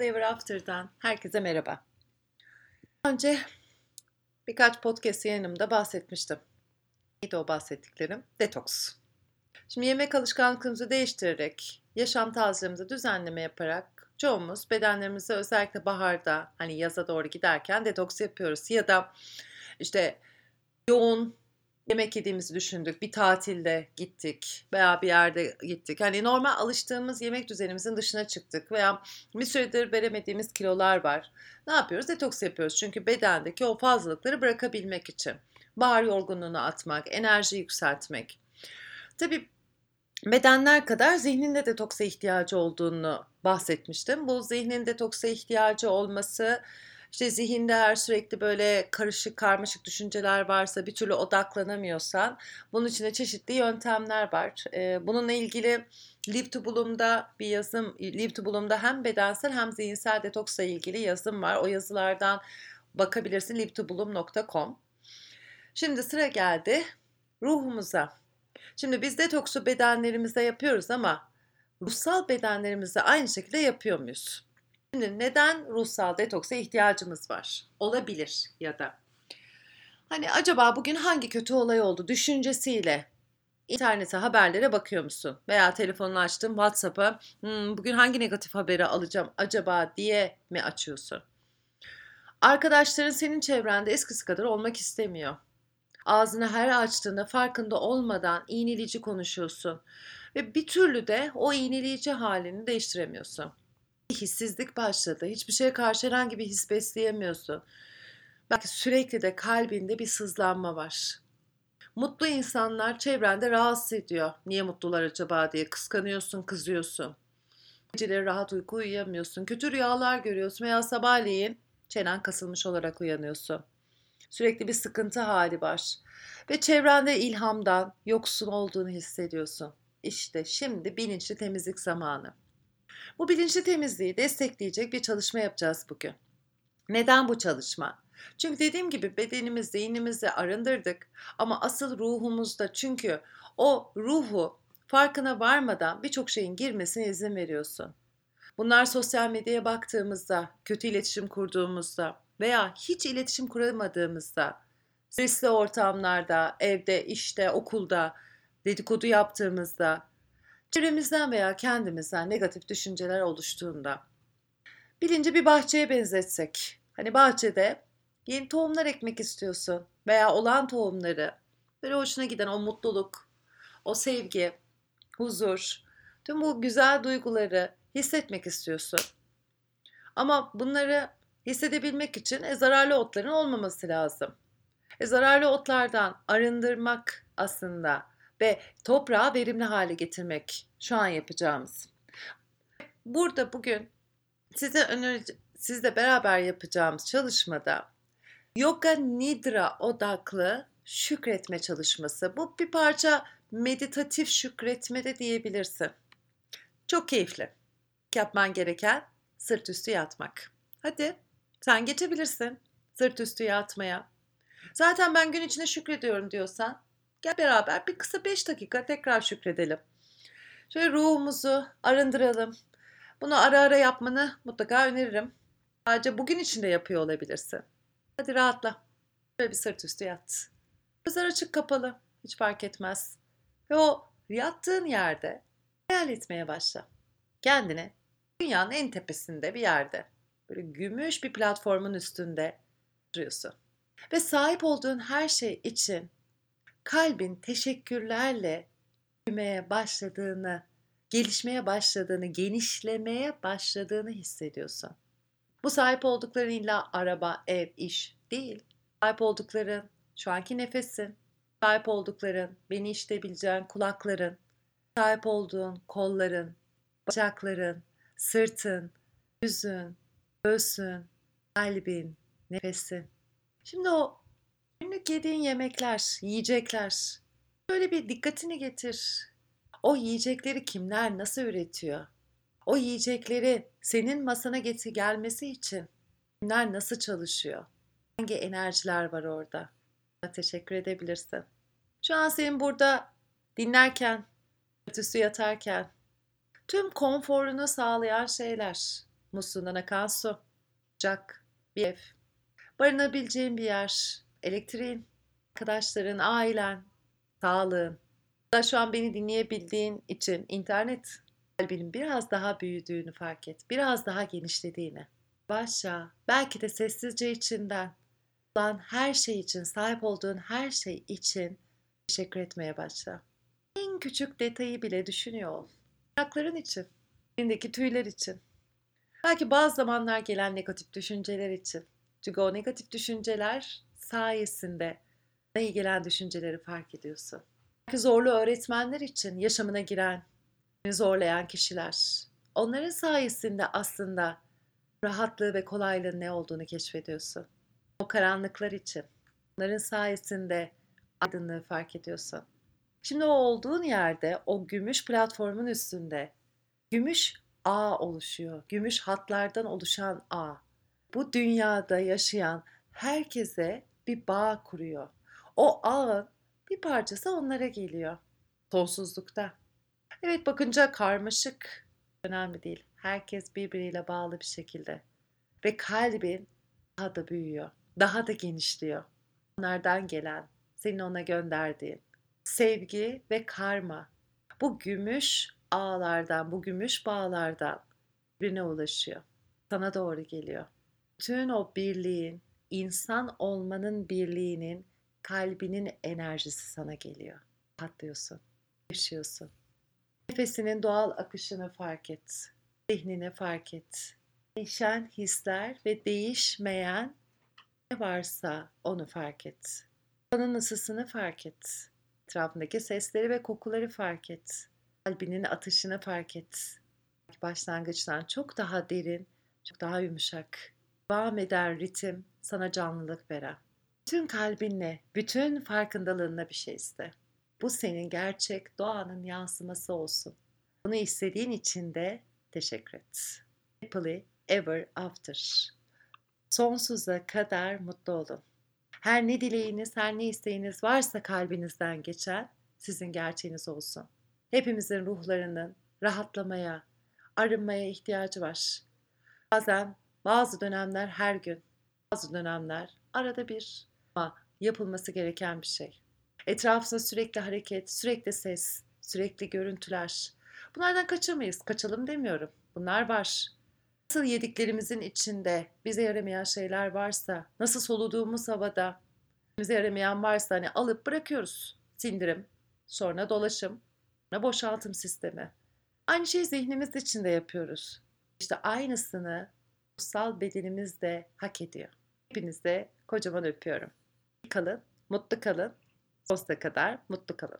Ever After'dan herkese merhaba. Önce birkaç podcast yayınımda bahsetmiştim. Neydi o bahsettiklerim? Detoks. Şimdi yemek alışkanlıklarımızı değiştirerek, yaşam tarzlarımızı düzenleme yaparak çoğumuz bedenlerimizi özellikle baharda hani yaza doğru giderken detoks yapıyoruz. Ya da işte yoğun yemek yediğimizi düşündük. Bir tatilde gittik veya bir yerde gittik. Hani normal alıştığımız yemek düzenimizin dışına çıktık veya bir süredir veremediğimiz kilolar var. Ne yapıyoruz? Detoks yapıyoruz. Çünkü bedendeki o fazlalıkları bırakabilmek için. Bahar yorgunluğunu atmak, enerji yükseltmek. Tabii bedenler kadar zihnin de detoksa ihtiyacı olduğunu bahsetmiştim. Bu zihnin detoksa ihtiyacı olması işte zihinde her sürekli böyle karışık karmaşık düşünceler varsa bir türlü odaklanamıyorsan bunun içinde çeşitli yöntemler var. bununla ilgili Live to Bloom'da bir yazım, Live to Bloom'da hem bedensel hem zihinsel detoksla ilgili yazım var. O yazılardan bakabilirsin livetobloom.com. Şimdi sıra geldi ruhumuza. Şimdi biz detoksu bedenlerimizde yapıyoruz ama ruhsal bedenlerimizde aynı şekilde yapıyor muyuz? Şimdi neden ruhsal detoksa ihtiyacımız var? Olabilir ya da. Hani acaba bugün hangi kötü olay oldu düşüncesiyle internete haberlere bakıyor musun? Veya telefonunu açtın WhatsApp'a hmm, bugün hangi negatif haberi alacağım acaba diye mi açıyorsun? Arkadaşların senin çevrende eskisi kadar olmak istemiyor. Ağzını her açtığında farkında olmadan iğneleyici konuşuyorsun. Ve bir türlü de o iğneleyici halini değiştiremiyorsun hissizlik başladı. Hiçbir şeye karşı herhangi bir his besleyemiyorsun. Belki sürekli de kalbinde bir sızlanma var. Mutlu insanlar çevrende rahatsız ediyor. Niye mutlular acaba diye kıskanıyorsun, kızıyorsun. Geceleri rahat uyku uyuyamıyorsun. Kötü rüyalar görüyorsun veya sabahleyin çenen kasılmış olarak uyanıyorsun. Sürekli bir sıkıntı hali var. Ve çevrende ilhamdan yoksun olduğunu hissediyorsun. İşte şimdi bilinçli temizlik zamanı. Bu bilinçli temizliği destekleyecek bir çalışma yapacağız bugün. Neden bu çalışma? Çünkü dediğim gibi bedenimiz, zihnimizi arındırdık ama asıl ruhumuzda çünkü o ruhu farkına varmadan birçok şeyin girmesine izin veriyorsun. Bunlar sosyal medyaya baktığımızda, kötü iletişim kurduğumuzda veya hiç iletişim kuramadığımızda, stresli ortamlarda, evde, işte, okulda dedikodu yaptığımızda, çevremizden veya kendimizden negatif düşünceler oluştuğunda bilinci bir bahçeye benzetsek. Hani bahçede yeni tohumlar ekmek istiyorsun veya olan tohumları böyle hoşuna giden o mutluluk, o sevgi, huzur, tüm bu güzel duyguları hissetmek istiyorsun. Ama bunları hissedebilmek için e, zararlı otların olmaması lazım. E, zararlı otlardan arındırmak aslında ve toprağı verimli hale getirmek şu an yapacağımız. Burada bugün size önerici, sizle beraber yapacağımız çalışmada Yoga Nidra odaklı şükretme çalışması. Bu bir parça meditatif şükretme de diyebilirsin. Çok keyifli. Yapman gereken sırt üstü yatmak. Hadi sen geçebilirsin sırt üstü yatmaya. Zaten ben gün içinde şükrediyorum diyorsan Gel beraber bir kısa 5 dakika tekrar şükredelim. Şöyle ruhumuzu arındıralım. Bunu ara ara yapmanı mutlaka öneririm. Sadece bugün içinde yapıyor olabilirsin. Hadi rahatla. Böyle bir sırt üstü yat. Gözler açık kapalı. Hiç fark etmez. Ve o yattığın yerde hayal etmeye başla. Kendini dünyanın en tepesinde bir yerde. Böyle gümüş bir platformun üstünde duruyorsun. Ve sahip olduğun her şey için kalbin teşekkürlerle büyümeye başladığını, gelişmeye başladığını, genişlemeye başladığını hissediyorsun. Bu sahip oldukların illa araba, ev, iş değil. Sahip oldukların şu anki nefesin, sahip oldukların, beni işitebileceğin kulakların, sahip olduğun kolların, bacakların, sırtın, yüzün, göğsün, kalbin, nefesin. Şimdi o Günlük yediğin yemekler, yiyecekler. Böyle bir dikkatini getir. O yiyecekleri kimler nasıl üretiyor? O yiyecekleri senin masana getir gelmesi için kimler nasıl çalışıyor? Hangi enerjiler var orada? Teşekkür edebilirsin. Şu an senin burada dinlerken, üstü yatarken tüm konforunu sağlayan şeyler. musluğundan akan su, sıcak, bir ev, barınabileceğin bir yer, elektriğin, arkadaşların, ailen, sağlığın, da şu an beni dinleyebildiğin için internet kalbinin biraz daha büyüdüğünü fark et. Biraz daha genişlediğini. Başla. Belki de sessizce içinden olan her şey için, sahip olduğun her şey için teşekkür etmeye başla. En küçük detayı bile düşünüyor ol. Ayakların için, elindeki tüyler için. Belki bazı zamanlar gelen negatif düşünceler için. Çünkü o negatif düşünceler sayesinde iyi gelen düşünceleri fark ediyorsun. Belki zorlu öğretmenler için yaşamına giren, zorlayan kişiler. Onların sayesinde aslında rahatlığı ve kolaylığın ne olduğunu keşfediyorsun. O karanlıklar için. Onların sayesinde aydınlığı fark ediyorsun. Şimdi o olduğun yerde, o gümüş platformun üstünde gümüş ağ oluşuyor. Gümüş hatlardan oluşan ağ. Bu dünyada yaşayan herkese bir bağ kuruyor. O ağın bir parçası onlara geliyor. Sonsuzlukta. Evet bakınca karmaşık. Önemli değil. Herkes birbiriyle bağlı bir şekilde. Ve kalbin daha da büyüyor. Daha da genişliyor. Onlardan gelen, senin ona gönderdiğin sevgi ve karma. Bu gümüş ağlardan, bu gümüş bağlardan birine ulaşıyor. Sana doğru geliyor. Bütün o birliğin, insan olmanın birliğinin kalbinin enerjisi sana geliyor. Patlıyorsun, yaşıyorsun. Nefesinin doğal akışını fark et. Zihnini fark et. Değişen hisler ve değişmeyen ne varsa onu fark et. Kanın ısısını fark et. Etrafındaki sesleri ve kokuları fark et. Kalbinin atışını fark et. Başlangıçtan çok daha derin, çok daha yumuşak, devam eden ritim sana canlılık veren. Bütün kalbinle, bütün farkındalığınla bir şey iste. Bu senin gerçek doğanın yansıması olsun. Bunu istediğin için de teşekkür et. Happily ever after. Sonsuza kadar mutlu olun. Her ne dileğiniz, her ne isteğiniz varsa kalbinizden geçen sizin gerçeğiniz olsun. Hepimizin ruhlarının rahatlamaya, arınmaya ihtiyacı var. Bazen bazı dönemler her gün, bazı dönemler arada bir ama yapılması gereken bir şey. Etrafında sürekli hareket, sürekli ses, sürekli görüntüler. Bunlardan kaçamayız. Kaçalım demiyorum. Bunlar var. Nasıl yediklerimizin içinde bize yaramayan şeyler varsa, nasıl soluduğumuz havada bize yaramayan varsa hani alıp bırakıyoruz. Sindirim, sonra dolaşım, sonra boşaltım sistemi. Aynı şeyi zihnimiz içinde yapıyoruz. İşte aynısını ruhsal bedenimiz de hak ediyor. Hepinize kocaman öpüyorum kalın, mutlu kalın. Sonsuza kadar mutlu kalın.